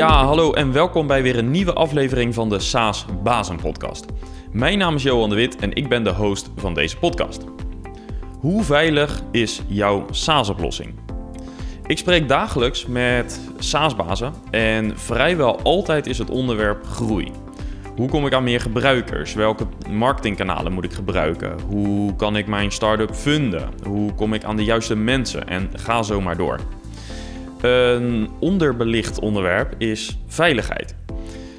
Ja, hallo en welkom bij weer een nieuwe aflevering van de SaaS Bazen Podcast. Mijn naam is Johan de Wit en ik ben de host van deze podcast. Hoe veilig is jouw SaaS-oplossing? Ik spreek dagelijks met SaaS-bazen en vrijwel altijd is het onderwerp groei. Hoe kom ik aan meer gebruikers? Welke marketingkanalen moet ik gebruiken? Hoe kan ik mijn start-up funden? Hoe kom ik aan de juiste mensen? En ga zo maar door. Een onderbelicht onderwerp is veiligheid.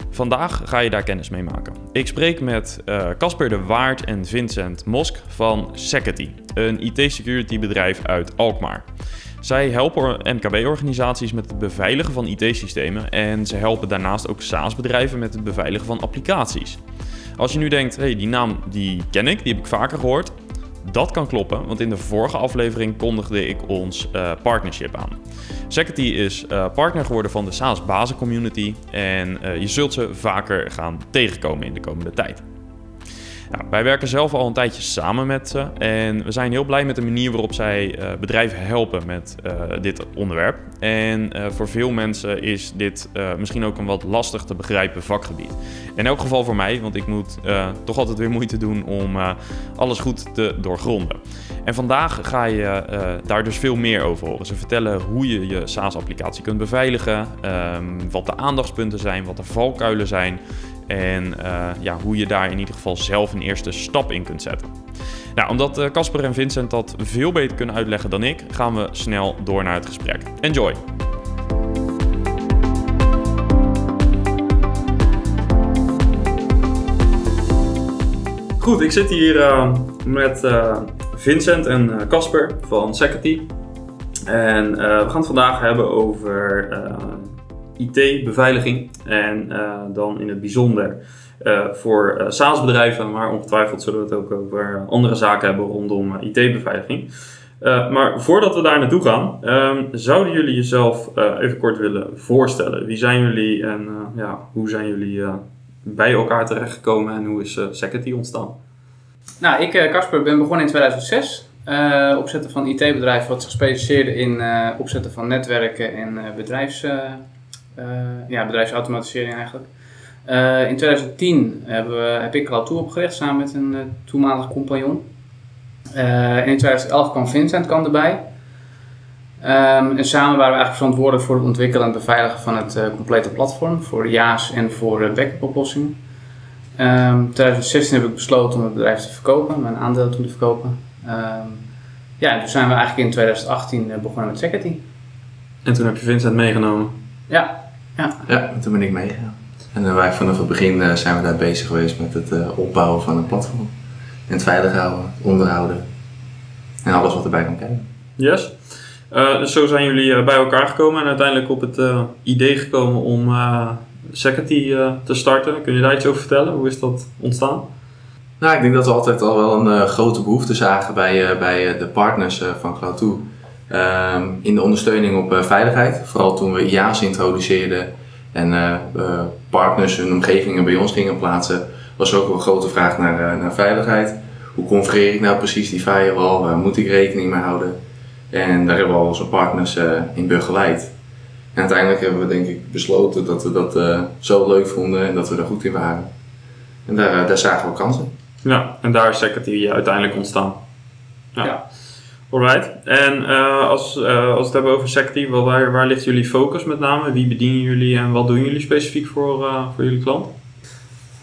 Vandaag ga je daar kennis mee maken. Ik spreek met eh, Casper de Waard en Vincent Mosk van Security, een IT-security bedrijf uit Alkmaar. Zij helpen MKB-organisaties met het beveiligen van IT-systemen en ze helpen daarnaast ook SaaS-bedrijven met het beveiligen van applicaties. Als je nu denkt, hey, die naam die ken ik, die heb ik vaker gehoord, dat kan kloppen, want in de vorige aflevering kondigde ik ons uh, partnership aan. Security is uh, partner geworden van de SaaS Bazen Community en uh, je zult ze vaker gaan tegenkomen in de komende tijd. Nou, wij werken zelf al een tijdje samen met ze en we zijn heel blij met de manier waarop zij uh, bedrijven helpen met uh, dit onderwerp. En uh, voor veel mensen is dit misschien ook een wat lastig te begrijpen vakgebied. In elk geval voor mij, want ik moet toch altijd weer moeite doen om alles goed te doorgronden. En vandaag ga je daar dus veel meer over horen. Ze vertellen hoe je je SaaS-applicatie kunt beveiligen, um, wat de aandachtspunten zijn, wat de valkuilen zijn. En uh, ja, hoe je daar in ieder geval zelf een eerste stap in kunt zetten. Nou, omdat Casper uh, en Vincent dat veel beter kunnen uitleggen dan ik, gaan we snel door naar het gesprek. Enjoy! Goed, ik zit hier uh, met Vincent en Casper van Security. En we gaan het vandaag hebben over IT-beveiliging. En uh, dan in het bijzonder uh, voor uh, SaaS-bedrijven, maar ongetwijfeld zullen we het ook over andere zaken hebben rondom IT-beveiliging. maar voordat we daar naartoe gaan, um, zouden jullie jezelf even kort willen voorstellen? Wie zijn jullie en ja, hoe zijn jullie bij elkaar terechtgekomen en hoe is Security ontstaan? Nou, ik, Casper, ben begonnen in 2006. Uh, opzetten van IT-bedrijf wat zich specialiseerde in opzetten van netwerken en bedrijfs, ja, bedrijfsautomatisering eigenlijk. Uh, in 2010 hebben we, heb ik Cloud2 opgericht samen met een uh, toenmalig compagnon. en in 2011 kwam Vincent kwam erbij. Um, en samen waren we eigenlijk verantwoordelijk voor het ontwikkelen en beveiligen van het complete platform. Voor JAAS en voor backup oplossingen. Um, in 2016 heb ik besloten om het bedrijf te verkopen, mijn aandeel toen te verkopen. Um, ja, en toen zijn we eigenlijk in 2018 begonnen met Security. En toen heb je Vincent meegenomen? Ja, ja. Ja, toen ben ik meegegaan. En uh, wij vanaf het begin uh, zijn we daar bezig geweest met het uh, opbouwen van een platform. En het veilig houden, onderhouden. En alles wat erbij kan kijken. Yes. dus zo zijn jullie bij elkaar gekomen en uiteindelijk op het idee gekomen om Security te starten. Kun je daar iets over vertellen? Hoe is dat ontstaan? Nou, ik denk dat we altijd al wel een grote behoefte zagen bij, bij de partners van Cloud2. Um, in de ondersteuning op uh, veiligheid. Vooral toen we IA's introduceerden en uh, uh, partners hun omgevingen bij ons gingen plaatsen, was ook wel een grote vraag naar, naar veiligheid. Hoe configureer ik nou precies die firewall? Waar moet ik rekening mee houden? En daar hebben we al onze partners in begeleid. En uiteindelijk hebben we denk ik besloten dat we dat zo leuk vonden en dat we er goed in waren. En daar, daar zagen we kansen. Ja, en daar is Security uiteindelijk ontstaan. ja. ja. Alright. En uh, als, uh, als we het hebben over Security, waar, waar ligt jullie focus met name? Wie bedienen jullie en wat doen jullie specifiek voor, uh, voor jullie klant?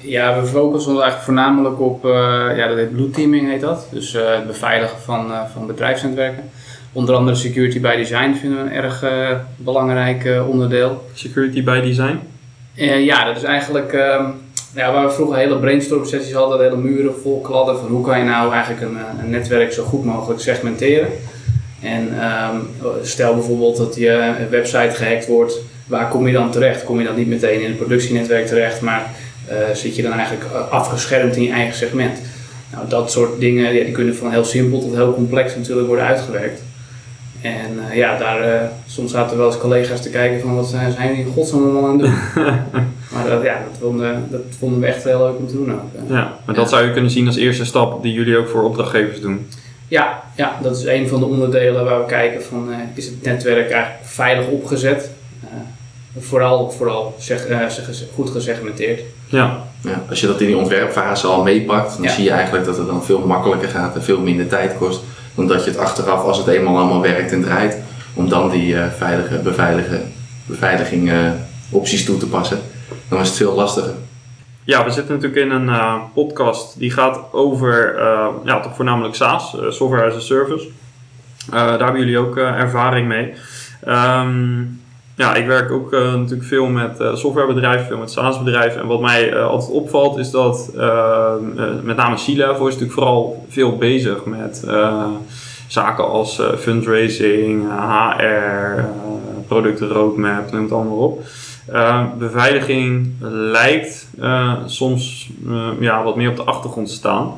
Ja, we focussen ons eigenlijk voornamelijk op, ja, dat heet blue teaming heet dat. Dus het beveiligen van, van bedrijfsnetwerken. Onder andere security by design vinden we een erg belangrijk onderdeel. Security by design? ja, dat is eigenlijk ehm, ja, waar we vroeger hele brainstorm sessies hadden, hele muren vol kladden van hoe kan je nou eigenlijk een, eh, een netwerk zo goed mogelijk segmenteren. En um, stel bijvoorbeeld dat je website gehackt wordt, waar kom je dan terecht? Kom je dan niet meteen in het productienetwerk terecht, maar uh, zit je dan eigenlijk eh, afgeschermd in je eigen segment? Nou, dat soort dingen ja, die kunnen van heel simpel tot heel complex natuurlijk worden uitgewerkt. En uh, ja, daar, uh, soms zaten wel eens collega's te kijken van wat zijn jullie in godsnaam allemaal aan het doen. maar dat, ja, dat, vonden, dat vonden we echt heel leuk om te doen ook. Ja, maar dat zou je kunnen zien als eerste stap die jullie ook voor opdrachtgevers doen. Ja, ja dat is een van de onderdelen waar we kijken van uh, is het netwerk eigenlijk veilig opgezet. vooral, vooral zeg, eh, zeg- goed gesegmenteerd. Ja, Ja, als je dat in die ontwerpfase al meepakt, dan Ja. zie je eigenlijk dat het dan veel makkelijker gaat en veel minder tijd kost. Dan dat je het achteraf, als het eenmaal allemaal werkt en draait, om dan die eh, veilige beveiligen, beveiliging eh, opties toe te passen. Dan is het veel lastiger. Ja, we zitten natuurlijk in een eh, podcast die gaat over, ja, toch voornamelijk SaaS, Software as a Service. Daar hebben jullie ook ervaring mee. Ehm, ja, ik werk ook eh, natuurlijk veel met eh, softwarebedrijven, veel met SaaS-bedrijven. En wat mij eh, altijd opvalt is dat met name C-Level is natuurlijk vooral veel bezig met zaken als fundraising, HR, producten roadmap, noem het allemaal op. Beveiliging lijkt soms ja, wat meer op de achtergrond te staan.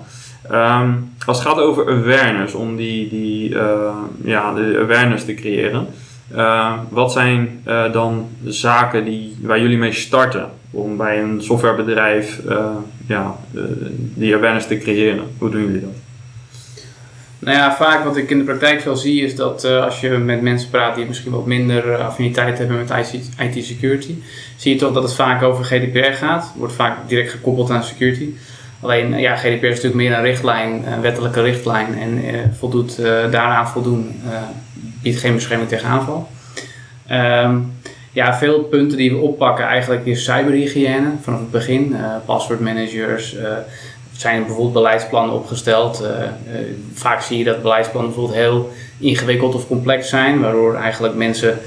Um, als het gaat over awareness, om die, die, ja, de awareness te creëren. Wat zijn dan de zaken die, waar jullie mee starten om bij een softwarebedrijf ja, die awareness te creëren? Hoe doen jullie dat? Nou ja, vaak wat ik in de praktijk veel zie is dat als je met mensen praat die misschien wat minder affiniteit hebben met IT-security, zie je toch dat het vaak over GDPR gaat. Wordt vaak direct gekoppeld aan security. Alleen, ja, GDPR is natuurlijk meer een richtlijn, een wettelijke richtlijn en voldoet daaraan voldoen, biedt geen bescherming tegen aanval. Um, ja, veel punten die we oppakken eigenlijk is cyberhygiëne vanaf het begin, passwordmanagers, zijn bijvoorbeeld beleidsplannen opgesteld. Uh, uh, vaak zie je dat beleidsplannen bijvoorbeeld heel ingewikkeld of complex zijn, waardoor eigenlijk mensen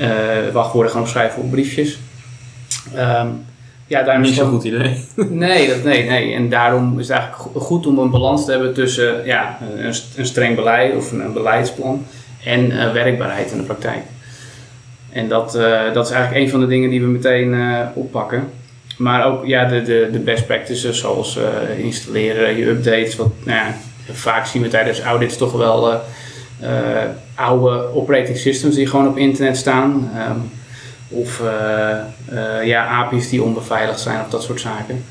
uh, wachtwoorden gaan opschrijven op briefjes. Um, ja, daarom Niet zo'n goed idee. Nee, dat, nee, nee. En daarom is het eigenlijk goed om een balans te hebben tussen ja, een, een streng beleid of een, een beleidsplan en werkbaarheid in de praktijk. En dat, dat is eigenlijk een van de dingen die we meteen oppakken. Maar ook ja, de, de, de best practices zoals installeren, je updates. Wat, nou ja, vaak zien we tijdens audits toch wel oude operating systems die gewoon op internet staan. Um, of ja, API's die onbeveiligd zijn of dat soort zaken.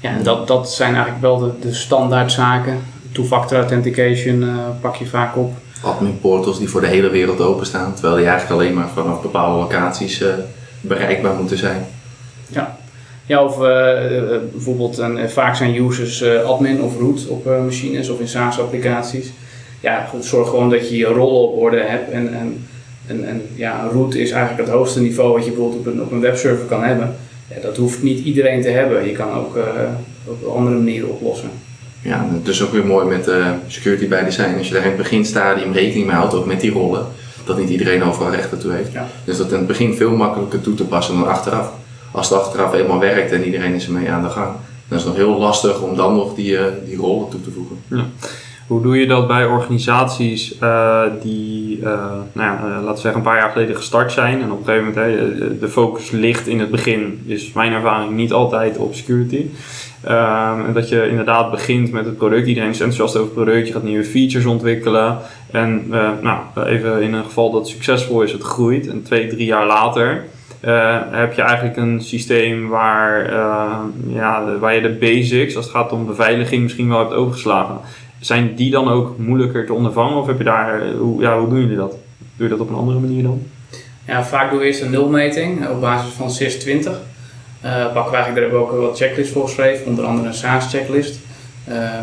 Ja, en dat, dat zijn eigenlijk wel de, de standaard zaken. Two-factor authentication pak je vaak op. Admin portals die voor de hele wereld openstaan, terwijl die eigenlijk alleen maar vanaf bepaalde locaties bereikbaar moeten zijn. Ja, ja, of uh, uh, bijvoorbeeld een, vaak zijn users admin of root op machines of in SaaS-applicaties. Ja, zorg gewoon dat je je rollen op orde hebt. En, en, en, ja, root is eigenlijk het hoogste niveau wat je bijvoorbeeld op een, op een webserver kan hebben. Ja, dat hoeft niet iedereen te hebben. Je kan ook op andere manieren oplossen. Ja, het is ook weer mooi met security by design. Als je daar in het beginstadium rekening mee houdt, ook met die rollen, dat niet iedereen overal recht toe heeft. Ja. Dus dat in het begin veel makkelijker toe te passen dan achteraf als het achteraf eenmaal werkt en iedereen is ermee aan de gang, dan is het nog heel lastig om dan nog die, uh, die rollen toe te voegen. Ja. Hoe doe je dat bij organisaties uh, die, uh, nou ja, laten we zeggen, een paar jaar geleden gestart zijn en op een gegeven moment hey, de focus ligt in het begin, is mijn ervaring niet altijd op security. Um, en dat je inderdaad begint met het product, iedereen is enthousiast over het product, je gaat nieuwe features ontwikkelen en nou, even in een geval dat succesvol is, het groeit en twee, drie jaar later heb je eigenlijk een systeem waar, ja, waar je de basics, als het gaat om beveiliging, misschien wel hebt overgeslagen. Zijn die dan ook moeilijker te ondervangen of heb je daar, hoe, ja, hoe doen jullie dat? Doe je dat op een andere manier dan? Ja, vaak doen we eerst een nulmeting op basis van CIS 20. Uh, pakken we eigenlijk, daar hebben we ook wat checklists voor geschreven, onder andere een SaaS-checklist.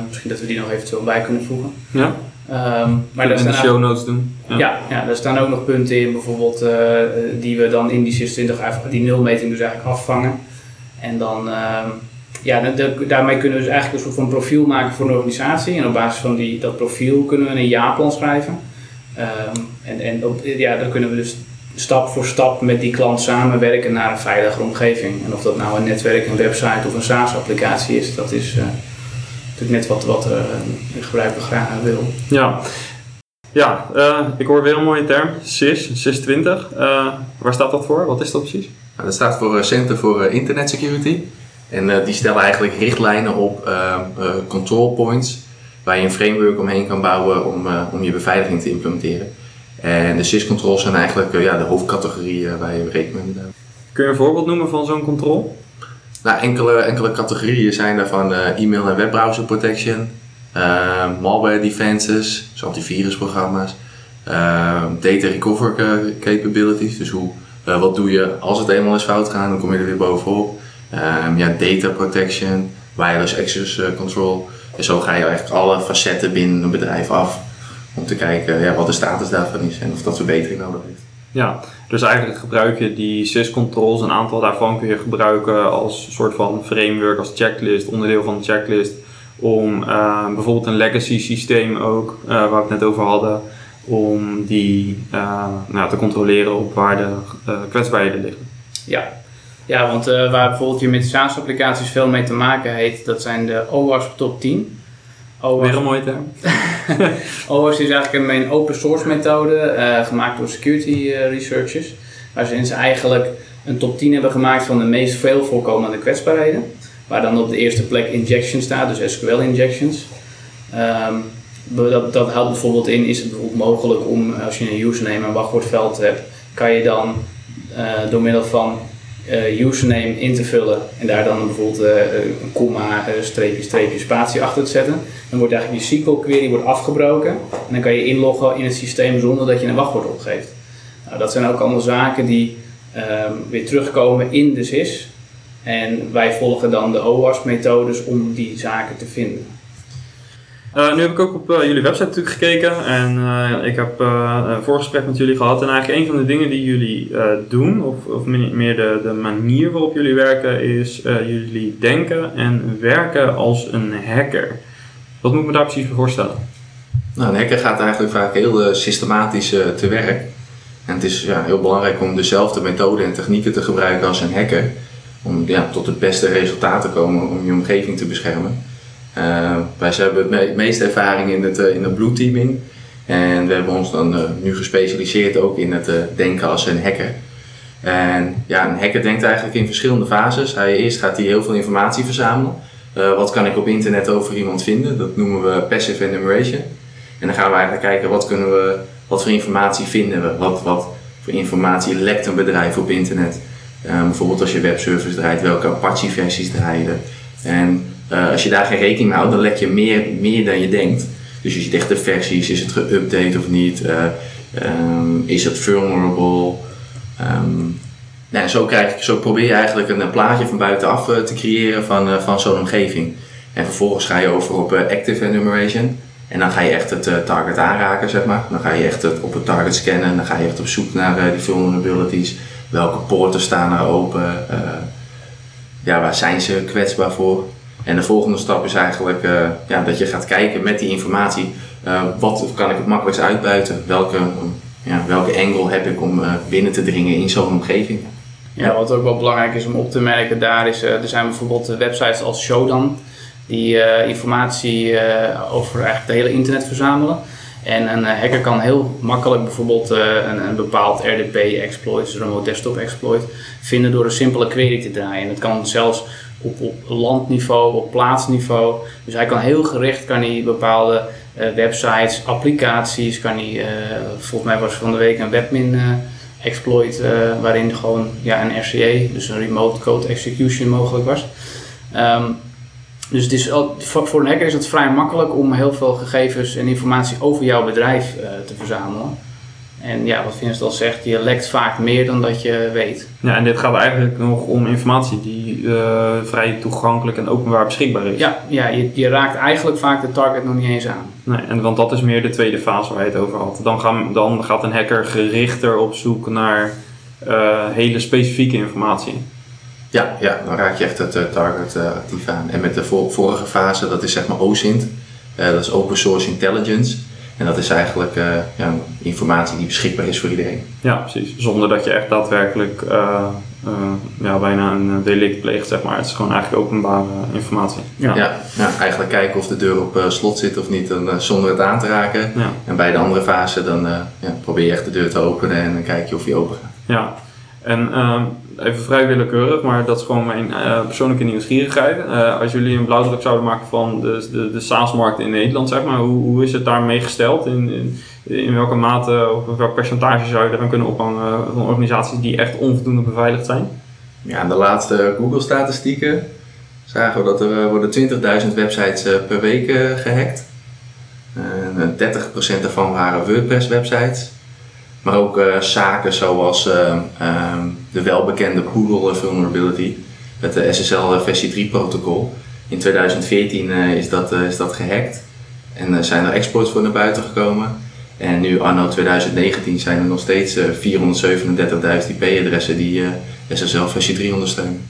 misschien dat we die nog eventueel bij kunnen voegen. Ja. Um, maar in de show notes doen. Ja. ja, ja, daar staan ook nog punten in, bijvoorbeeld uh, die we dan in die CIS 20, die nulmeting dus eigenlijk afvangen. En dan, uh, ja, de, de, daarmee kunnen we dus eigenlijk een soort van profiel maken voor een organisatie. En op basis van die, dat profiel kunnen we een jaarplan schrijven. Um, en en op, ja, dan kunnen we dus stap voor stap met die klant samenwerken naar een veilige omgeving. En of dat nou een netwerk, een website of een SaaS-applicatie is, dat is... Uh, natuurlijk net wat, wat uh, de gebruiker graag wil. Ja, ja uh, ik hoor weer een mooie term, SIS, SIS 20. Uh, waar staat dat voor? Wat is dat precies? Nou, dat staat voor Center for Internet Security. En die stellen eigenlijk richtlijnen op control points waar je een framework omheen kan bouwen om, om je beveiliging te implementeren. En de SIS-controls zijn eigenlijk ja, de hoofdcategorieën waar je rekening mee moet houden. Kun je een voorbeeld noemen van zo'n controle? Nou, enkele, enkele categorieën zijn daarvan e-mail en webbrowser protection, uh, malware defenses, dus antivirusprogramma's, uh, data recover capabilities, dus hoe Eh, wat doe je als het eenmaal is fout gaat, dan kom je er weer bovenop. Ehm, ja, data protection, wireless access eh, control. En zo ga je eigenlijk alle facetten binnen een bedrijf af om te kijken ja, wat de status daarvan is en of dat verbetering nodig heeft. Ja, dus eigenlijk gebruik je die sys-controls, een aantal daarvan kun je gebruiken als soort van framework, als checklist, onderdeel van de checklist, om uh, bijvoorbeeld een legacy systeem ook, uh, waar we het net over hadden, om die uh, nou, te controleren op waar de kwetsbaarheden liggen. Ja, ja want waar bijvoorbeeld je met SaaS-applicaties veel mee te maken heeft, dat zijn de OWASP top 10. OWASP, Weer een mooie term. OWASP is eigenlijk een open source methode, gemaakt door security researchers, waarin ze eigenlijk een top 10 hebben gemaakt van de meest veel voorkomende kwetsbaarheden. Waar dan op de eerste plek injection staat, dus SQL injections. Um, dat, dat houdt bijvoorbeeld in, is het bijvoorbeeld mogelijk om als je een username en wachtwoordveld hebt, kan je dan uh, door middel van uh, username in te vullen en daar dan bijvoorbeeld uh, een komma, streepje, streepje, spatie achter te zetten. Dan wordt eigenlijk je SQL query wordt afgebroken en dan kan je inloggen in het systeem zonder dat je een wachtwoord opgeeft. Nou, dat zijn ook allemaal zaken die weer terugkomen in de SIS. En wij volgen dan de OWASP-methodes om die zaken te vinden. Uh, nu heb ik ook op uh, jullie website natuurlijk gekeken en uh, ik heb een voorgesprek met jullie gehad. En eigenlijk een van de dingen die jullie doen, of, of meer de, de manier waarop jullie werken, is jullie denken en werken als een hacker. Wat moet ik me daar precies voor voorstellen? Nou, een hacker gaat eigenlijk vaak heel systematisch te werk. En het is ja, heel belangrijk om dezelfde methoden en technieken te gebruiken als een hacker om ja, tot het beste resultaat te komen om je omgeving te beschermen. Uh, wij hebben het meeste ervaring in het, uh, in het bloedteaming. En we hebben ons dan uh, nu gespecialiseerd ook in het denken als een hacker. En ja, een hacker denkt eigenlijk in verschillende fases. Hij, eerst gaat hij heel veel informatie verzamelen. wat kan ik op internet over iemand vinden? Dat noemen we passive enumeration. En dan gaan we eigenlijk kijken wat, kunnen we, wat voor informatie vinden we. Wat, wat voor informatie lekt een bedrijf op internet. Bijvoorbeeld als je webservice draait, welke Apache-versies draaien. En uh, als je daar geen rekening mee houdt, dan lek je meer, meer dan je denkt. Dus je ziet echt de versies, is het geüpdate of niet? Uh, um, is het vulnerable? Um, nou, zo, krijg, zo probeer je eigenlijk een, een plaatje van buitenaf uh, te creëren van, van zo'n omgeving. En vervolgens ga je over op active enumeration. En dan ga je echt het target aanraken, zeg maar. Dan ga je echt het, op het target scannen. Dan ga je echt op zoek naar die vulnerabilities welke poorten staan er open, ja, waar zijn ze kwetsbaar voor. En de volgende stap is eigenlijk uh, ja, dat je gaat kijken met die informatie, uh, wat kan ik het makkelijkst uitbuiten, welke, ja, welke angle heb ik om binnen te dringen in zo'n omgeving. Ja, wat ook wel belangrijk is om op te merken daar is, er zijn bijvoorbeeld websites als Shodan, die informatie over eigenlijk het hele internet verzamelen. En een eh, hacker kan heel makkelijk bijvoorbeeld eh, een, een bepaald RDP-exploit, dus een remote desktop exploit, vinden door een simpele query te draaien. En dat kan zelfs op, landniveau, op plaatsniveau. Dus hij kan heel gericht kan hij bepaalde uh, websites, applicaties, kan hij, uh, volgens mij was van de week een webmin uh, exploit waarin gewoon ja, een RCE, dus een remote code execution mogelijk was. Um, dus het is, voor een hacker is het vrij makkelijk om heel veel gegevens en informatie over jouw bedrijf te verzamelen. En ja, wat Vincent al zegt, je lekt vaak meer dan dat je weet. Ja, en dit gaat eigenlijk nog om informatie die uh, vrij toegankelijk en openbaar beschikbaar is. Ja, ja je, je, raakt eigenlijk vaak de target nog niet eens aan. Nee, en, want dat is meer de tweede fase waar je het over had. Dan, gaan, dan gaat een hacker gerichter op zoek naar uh, hele specifieke informatie. Ja, ja, dan raak je echt het uh, target uh, actief aan. En met de vorige fase, dat is zeg maar OSINT. Uh, dat is Open Source Intelligence. En dat is eigenlijk ja, informatie die beschikbaar is voor iedereen. Ja, precies. Zonder dat je echt daadwerkelijk ja, bijna een delict pleegt, zeg maar. Het is gewoon eigenlijk openbare informatie. Ja. Ja, ja, eigenlijk kijken of de deur op slot zit of niet, dan, zonder het aan te raken. Ja. En bij de andere fase, dan ja, probeer je echt de deur te openen en dan kijk je of die open gaat. Ja, en ehm, even vrij willekeurig, maar dat is gewoon mijn uh, persoonlijke nieuwsgierigheid. Uh, als jullie een blauwdruk zouden maken van de, de, de SaaS-markt in Nederland, zeg maar, hoe, hoe is het daarmee gesteld? In, in, in welke mate of welk percentage zou je eraan kunnen ophangen van organisaties die echt onvoldoende beveiligd zijn? Ja, in de laatste Google-statistieken zagen we dat er uh, worden 20.000 websites per week gehackt. 30% daarvan waren WordPress-websites. Maar ook eh, zaken zoals eh, ehm, de welbekende Poodle vulnerability, het SSL versie 3 protocol. In 2014 eh, is, dat, eh, is dat gehackt en er zijn er exploits voor naar buiten gekomen. En nu anno 2019 zijn er nog steeds eh, 437.000 IP-adressen die SSL versie 3 ondersteunen.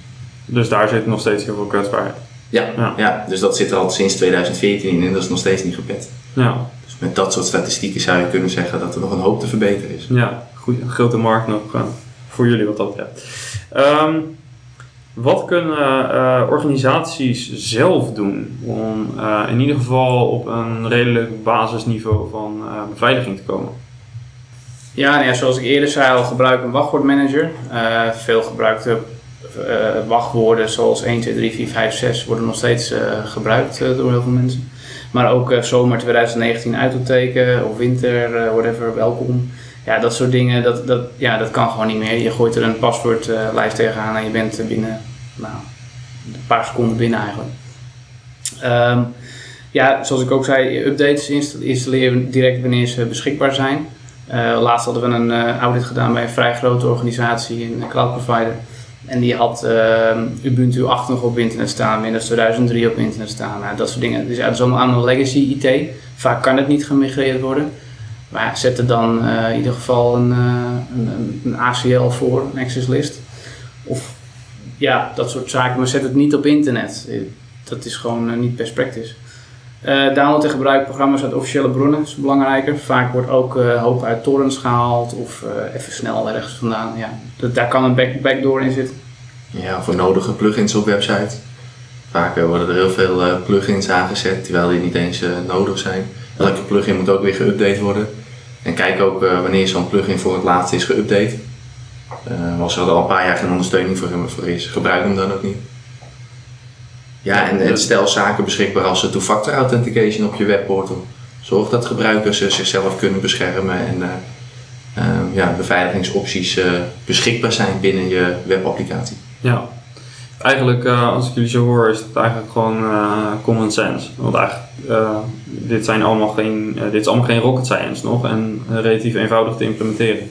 Dus daar zit nog steeds heel veel kwetsbaarheid. Ja, Ja. ja. dus dat zit er al sinds 2014 in en dat is nog steeds niet gepet. Ja, met dat soort statistieken zou je kunnen zeggen dat er nog een hoop te verbeteren is. ja goed, een grote markt nog eh, voor jullie wat dat betreft. Ehm, wat kunnen eh, organisaties zelf doen om eh, in ieder geval op een redelijk basisniveau van eh, beveiliging te komen? Ja, nou ja, zoals ik eerder zei al, gebruik een wachtwoordmanager. Eh, veel gebruikte eh, wachtwoorden zoals 1, 2, 3, 4, 5, 6 worden nog steeds eh, gebruikt door heel veel mensen. Maar ook eh, zomer 2019 uitroepteken of winter, eh, whatever, welkom. Ja, dat soort dingen, dat, dat, ja, dat kan gewoon niet meer. Je gooit er een paswoordlijst tegenaan en je bent binnen nou, een paar seconden binnen eigenlijk. Ehm, ja, zoals ik ook zei, updates insta- installeren direct wanneer ze beschikbaar zijn. Eh, laatst hadden we een audit gedaan bij een vrij grote organisatie, een cloud provider. En die had ehm, Ubuntu 8 nog op internet staan, Windows 2003 op internet staan. Nou, dat soort dingen. Dus dat is allemaal allemaal legacy IT. Vaak kan het niet gemigreerd worden. Maar zet er dan eh, in ieder geval een, eh, een, een, ACL voor, een access list. Of ja, dat soort zaken. Maar zet het niet op internet. Eh, Dat is gewoon niet best practice. Eh, download en gebruik programma's uit officiële bronnen is belangrijker. Vaak wordt ook eh hoop uit torrents gehaald of eh, even snel ergens vandaan. Ja, dat, daar kan een back, backdoor in zitten. Ja, voor nodige plugins op website. Vaak worden er heel veel plugins aangezet, terwijl die niet eens nodig zijn. Elke plugin moet ook weer geüpdate worden. En kijk ook wanneer zo'n plugin voor het laatst is geüpdate. Als er al een paar jaar geen ondersteuning voor, voor is, gebruik hem dan ook niet. Ja, en, en stel zaken beschikbaar als de two-factor authentication op je webportal. Zorg dat gebruikers eh, zichzelf kunnen beschermen en eh, eh, ja, beveiligingsopties eh, beschikbaar zijn binnen je webapplicatie. Ja, eigenlijk uh, als ik jullie zo hoor is het eigenlijk gewoon uh, common sense. Want eigenlijk, uh, dit, zijn allemaal geen, dit is allemaal geen rocket science nog en relatief eenvoudig te implementeren.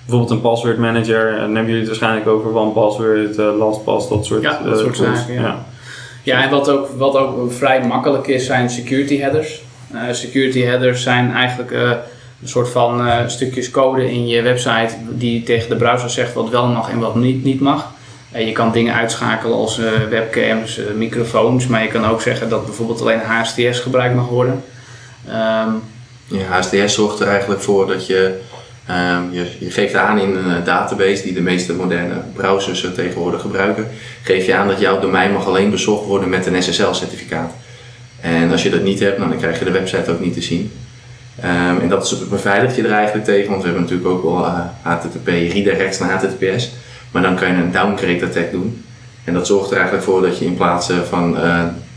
Bijvoorbeeld een password manager, dan hebben jullie het waarschijnlijk over OnePassword, LastPass, dat soort, ja, dat soort zaken. Ja. ja. En wat ook, wat ook vrij makkelijk is, zijn security headers. security headers zijn eigenlijk een soort van uh, stukjes code in je website die tegen de browser zegt wat wel mag en wat niet, niet mag. Je kan dingen uitschakelen als webcams, microfoons, maar je kan ook zeggen dat bijvoorbeeld alleen HSTS gebruikt mag worden. Um, ja, HSTS zorgt er eigenlijk voor dat je, um, je, geeft aan in een database die de meeste moderne browsers tegenwoordig gebruiken, geef je aan dat jouw domein mag alleen bezocht worden met een SSL-certificaat. En als je dat niet hebt, nou, dan krijg je de website ook niet te zien. Um, en dat is, beveilig je er eigenlijk tegen, want we hebben natuurlijk ook wel HTTP redirects naar HTTPS. Maar dan kan je een downgrade attack doen. En dat zorgt er eigenlijk voor dat je in plaats van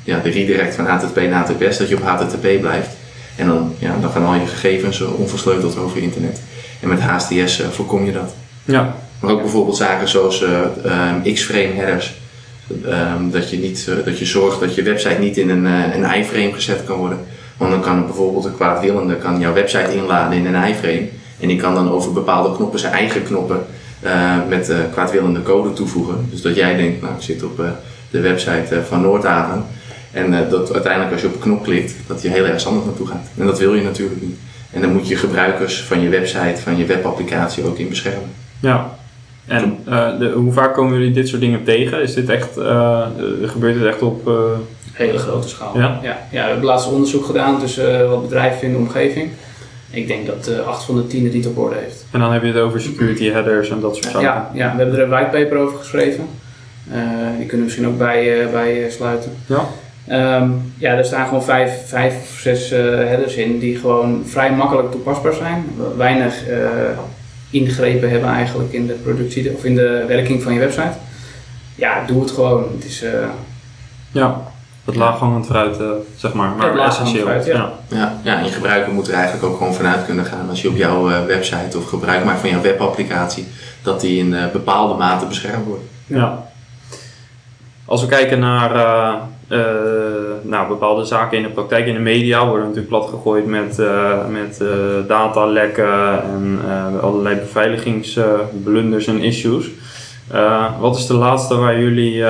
ja, de redirect van HTTP naar HTTPS, dat je op HTTP blijft. En dan, ja, dan gaan al je gegevens onversleuteld over internet. En met HSTS uh, voorkom je dat. Ja. Maar ook bijvoorbeeld zaken zoals um, X-frame headers. Um, dat, je niet, dat je zorgt dat je website niet in een, een iframe gezet kan worden. Want dan kan bijvoorbeeld een kwaadwillende kan jouw website inladen in een iframe. En die kan dan over bepaalde knoppen zijn eigen knoppen uh, met uh, kwaadwillende code toevoegen. Dus dat jij denkt, nou ik zit op uh, de website van Noordhaven. En dat uiteindelijk als je op een knop klikt, dat je heel erg anders naartoe gaat. En dat wil je natuurlijk niet. En dan moet je gebruikers van je website, van je webapplicatie ook in beschermen. Ja. En de, hoe vaak komen jullie dit soort dingen tegen? Is dit echt, gebeurt dit echt op hele grote schaal. Ja? Ja, ja, we hebben laatst onderzoek gedaan tussen uh, wat bedrijven in de omgeving. Ik denk dat uh, 8 van de 10 het niet op orde heeft. En dan heb je het over security headers en dat soort zaken. Ja, ja, we hebben er een whitepaper over geschreven. Uh, die kunnen we misschien ook bij, uh, bij sluiten. Ja. Um, ja, er staan gewoon vijf, vijf of zes uh, headers in die gewoon vrij makkelijk toepasbaar zijn. Weinig ingrepen hebben eigenlijk in de productie of in de werking van je website. Ja, doe het gewoon. Het is, ja, het laaghangend fruit, uh, zeg maar, maar essentieel. Fruit, ja. Ja, ja, en je gebruiker moet er eigenlijk ook gewoon vanuit kunnen gaan als je op jouw uh, website of gebruik maakt van jouw webapplicatie, dat die in uh, bepaalde mate beschermd wordt. Ja. Als we kijken naar eh, nou, bepaalde zaken in de praktijk, in de media, worden natuurlijk platgegooid met, uh, met uh, datalekken en allerlei beveiligingsblunders en issues. wat is de laatste waar jullie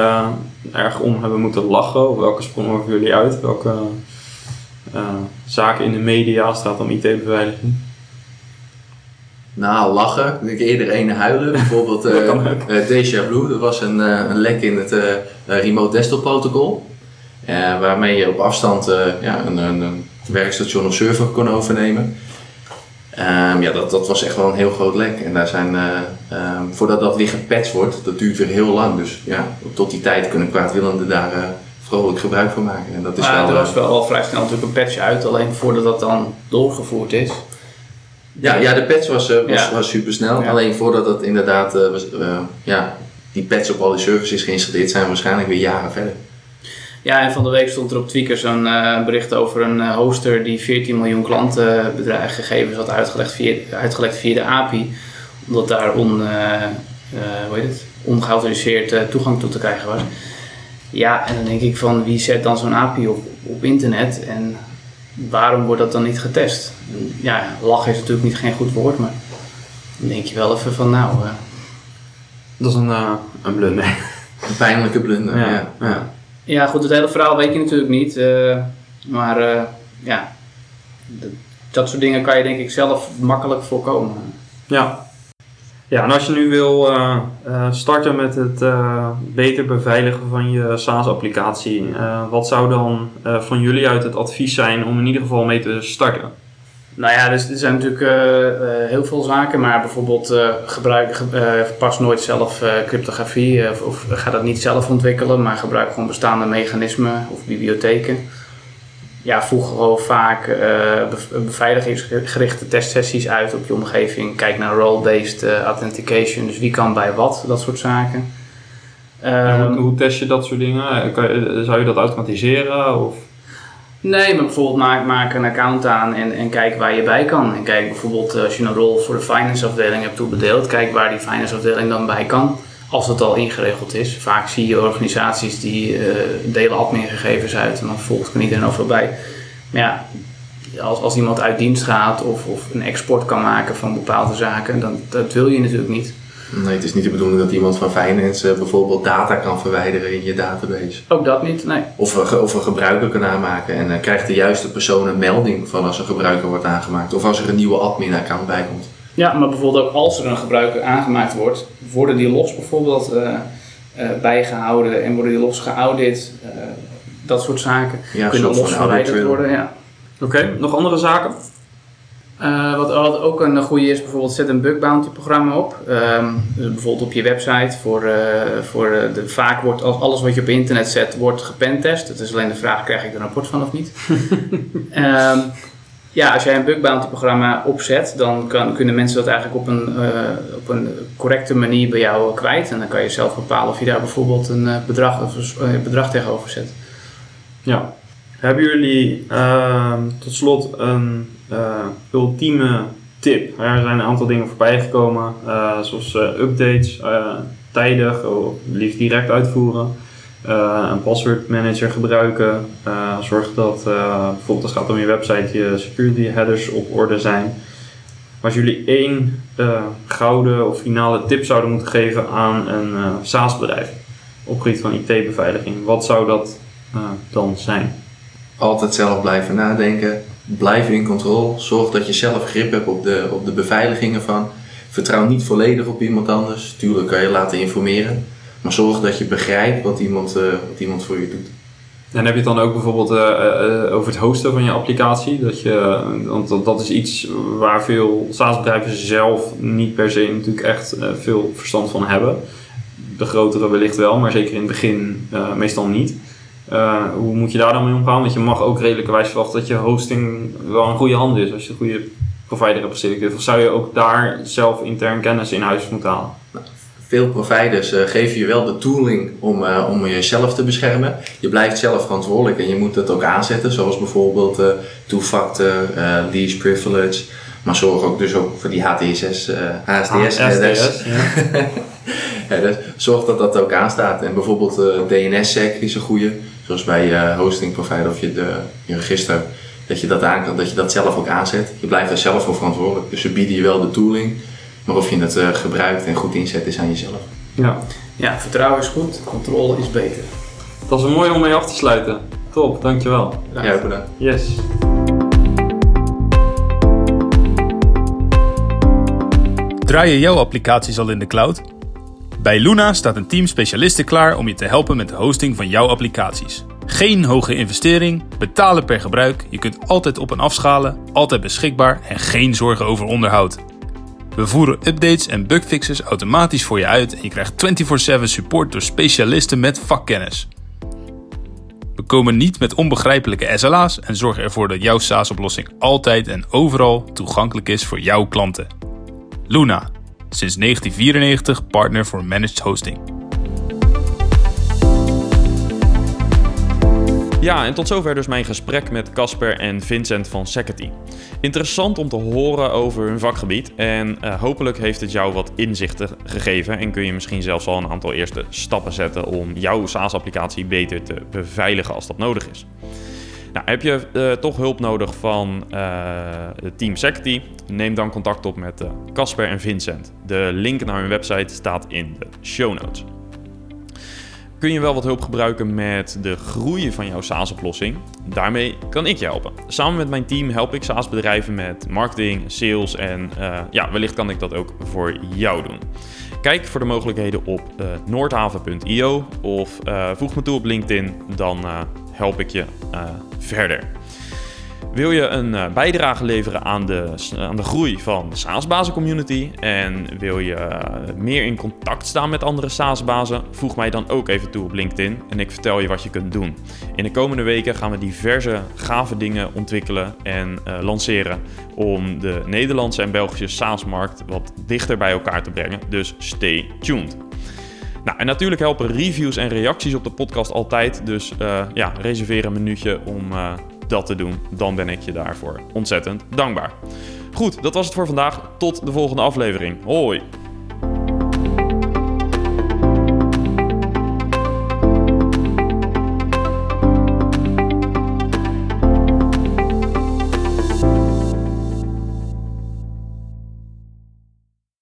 erg om hebben moeten lachen? Of welke sprongen over jullie uit? Welke zaken in de media staat om IT-beveiliging? Nou, lachen. Ik eerder een huilen. Bijvoorbeeld uh, Deja Blue. Dat was een, uh, een lek in het remote desktop protocol. Waarmee je op afstand ja, een, een, een, werkstation of server kon overnemen. Um, ja, dat, dat was echt wel een heel groot lek. En daar zijn, um, voordat dat weer gepatcht wordt, dat duurt weer heel lang. Dus ja, tot die tijd kunnen kwaadwillenden daar vrolijk gebruik van maken. En dat is maar wel, er was wel al vrij snel natuurlijk een patch uit, alleen voordat dat dan doorgevoerd is. Ja, ja de patch was, was, was super snel. Alleen voordat dat inderdaad, was, ja, die patch op al die services geïnstalleerd zijn, waarschijnlijk weer jaren verder. Ja, en van de week stond er op Tweakers zo'n bericht over een hoster die 14 miljoen klantenbedrijfgegevens had uitgelegd via, uitgelegd via de API. Omdat daar on, hoe heet het, ongeautoriseerd toegang toe te krijgen was. Ja, en dan denk ik van wie zet dan zo'n API op, op internet en waarom wordt dat dan niet getest? Ja, lachen is natuurlijk niet geen goed woord, maar dan denk je wel even van nou... Uh, dat is een, uh, een blunder. Een pijnlijke blunder, ja. Ja, ja. Ja goed, het hele verhaal weet je natuurlijk niet. Uh, maar ja, dat soort dingen kan je denk ik zelf makkelijk voorkomen. Ja, ja, en als je nu wil uh, starten met het beter beveiligen van je SaaS-applicatie, wat zou dan van jullie uit het advies zijn om in ieder geval mee te starten? Nou ja, dus er zijn natuurlijk heel veel zaken, maar bijvoorbeeld gebruik, pas nooit zelf cryptografie of, of, ga dat niet zelf ontwikkelen, maar gebruik gewoon bestaande mechanismen of bibliotheken ja, voeg gewoon vaak beveiligingsgerichte testsessies uit op je omgeving. Kijk naar role-based authentication, dus wie kan bij wat, dat soort zaken. Um, hoe, hoe, test je dat soort dingen? Eh, kan je, zou je dat automatiseren? Of? Nee, maar bijvoorbeeld maak, een account aan en, en kijk waar je bij kan. En kijk bijvoorbeeld als je een rol voor de finance afdeling hebt toebedeeld, kijk waar die finance afdeling dan bij kan als het al ingeregeld is. Vaak zie je organisaties die uh, delen admingegevens uit en dan volgt er iedereen overal bij. Maar ja, als, als iemand uit dienst gaat of, of een export kan maken van bepaalde zaken, dan dat wil je natuurlijk niet. Nee, het is niet de bedoeling dat iemand van finance bijvoorbeeld data kan verwijderen in je database. Ook dat niet, nee. Of een, of een gebruiker kan aanmaken en dan krijgt de juiste persoon een melding van als een gebruiker wordt aangemaakt. Of als er een nieuwe admin-account bij komt. Ja, maar bijvoorbeeld ook als er een gebruiker aangemaakt wordt, worden die los bijvoorbeeld uh, uh, bijgehouden en worden die los geaudit. Uh, dat soort zaken ja, kunnen los verwijderd worden. Ja. Oké, okay, nog andere zaken? Wat, wat, ook een goede is, bijvoorbeeld zet een bug bounty programma op. Um, dus bijvoorbeeld op je website. Voor, voor de, vaak wordt alles wat je op internet zet, wordt gepentest. Het is alleen de vraag, krijg ik er een rapport van of niet? um, Ja, als jij een bug bounty programma opzet, dan kan, kunnen mensen dat eigenlijk op een, uh, op een correcte manier bij jou kwijt. En dan kan je zelf bepalen of je daar bijvoorbeeld een bedrag, of een bedrag tegenover zet. Ja. Hebben jullie uh, tot slot een ultieme tip? Er zijn een aantal dingen voorbij gekomen, zoals updates, tijdig of liefst direct uitvoeren. Een password manager gebruiken. Zorg dat bijvoorbeeld als het gaat om je website je security headers op orde zijn. Maar als jullie één gouden of finale tip zouden moeten geven aan een SaaS bedrijf op gebied van IT-beveiliging, wat zou dat dan zijn? Altijd zelf blijven nadenken, blijf in controle, zorg dat je zelf grip hebt op de, op de beveiligingen van. Vertrouw niet volledig op iemand anders, tuurlijk kan je laten informeren. Maar zorg dat je begrijpt wat iemand, uh, wat iemand voor je doet. En heb je het dan ook bijvoorbeeld uh, uh, over het hosten van je applicatie? Dat je, want dat is iets waar veel SaaS-bedrijven zelf niet per se natuurlijk echt veel verstand van hebben. De grotere wellicht wel, maar zeker in het begin meestal niet. Hoe moet je daar dan mee omgaan? Want je mag ook redelijkerwijs verwachten dat je hosting wel een goede hand is als je een goede provider hebt geselecteerd. Of zou je ook daar zelf intern kennis in huis moeten halen? Nou, veel providers uh, geven je wel de tooling om, uh, om jezelf te beschermen. Je blijft zelf verantwoordelijk en je moet het ook aanzetten, zoals bijvoorbeeld uh, two-factor, least privilege. Maar zorg ook dus ook voor die HTSS, HSDS. HSDS ja. ja, dus zorg dat dat ook aanstaat. En bijvoorbeeld DNSSEC is een goede. Zoals bij je hosting provider of je, de, je register, dat je dat, aan kan, dat je dat zelf ook aanzet. Je blijft er zelf voor verantwoordelijk. Dus ze bieden je wel de tooling, maar of je het uh, gebruikt en goed inzet is aan jezelf. Ja. Ja, vertrouwen is goed, controle is beter. Dat is een mooi om mee af te sluiten. Top, dankjewel. Ja, bedankt. Yes. Draaien jouw applicaties al in de cloud? Bij Luna staat een team specialisten klaar om je te helpen met de hosting van jouw applicaties. Geen hoge investering, betalen per gebruik, je kunt altijd op en afschalen, altijd beschikbaar en geen zorgen over onderhoud. We voeren updates en bugfixes automatisch voor je uit en je krijgt 24/7 support door specialisten met vakkennis. We komen niet met onbegrijpelijke SLA's en zorgen ervoor dat jouw SaaS-oplossing altijd en overal toegankelijk is voor jouw klanten. Luna, sinds 1994 partner voor managed hosting. Ja, en tot zover dus mijn gesprek met Casper en Vincent van Security. Interessant om te horen over hun vakgebied en uh, hopelijk heeft het jou wat inzichten gegeven en kun je misschien zelfs al een aantal eerste stappen zetten om jouw SaaS-applicatie beter te beveiligen als dat nodig is. Nou, heb je uh, toch hulp nodig van uh, Team Security? Neem dan contact op met Casper en Vincent. De link naar hun website staat in de show notes kun je wel wat hulp gebruiken met de groei van jouw SaaS-oplossing. Daarmee kan ik je helpen. Samen met mijn team help ik SaaS-bedrijven met marketing, sales en ja, wellicht kan ik dat ook voor jou doen. Kijk voor de mogelijkheden op noordhaven.io of voeg me toe op LinkedIn, dan help ik je verder. Wil je een uh, bijdrage leveren aan de, aan de groei van de SaaS-bazen community en wil je meer in contact staan met andere SaaS-bazen, voeg mij dan ook even toe op LinkedIn en ik vertel je wat je kunt doen. In de komende weken gaan we diverse gave dingen ontwikkelen en lanceren om de Nederlandse en Belgische SaaS-markt wat dichter bij elkaar te brengen. Dus stay tuned. Nou, en natuurlijk helpen reviews en reacties op de podcast altijd. Dus ja, reserveer een minuutje om dat te doen, dan ben ik je daarvoor ontzettend dankbaar. Goed, dat was het voor vandaag. Tot de volgende aflevering. Hoi!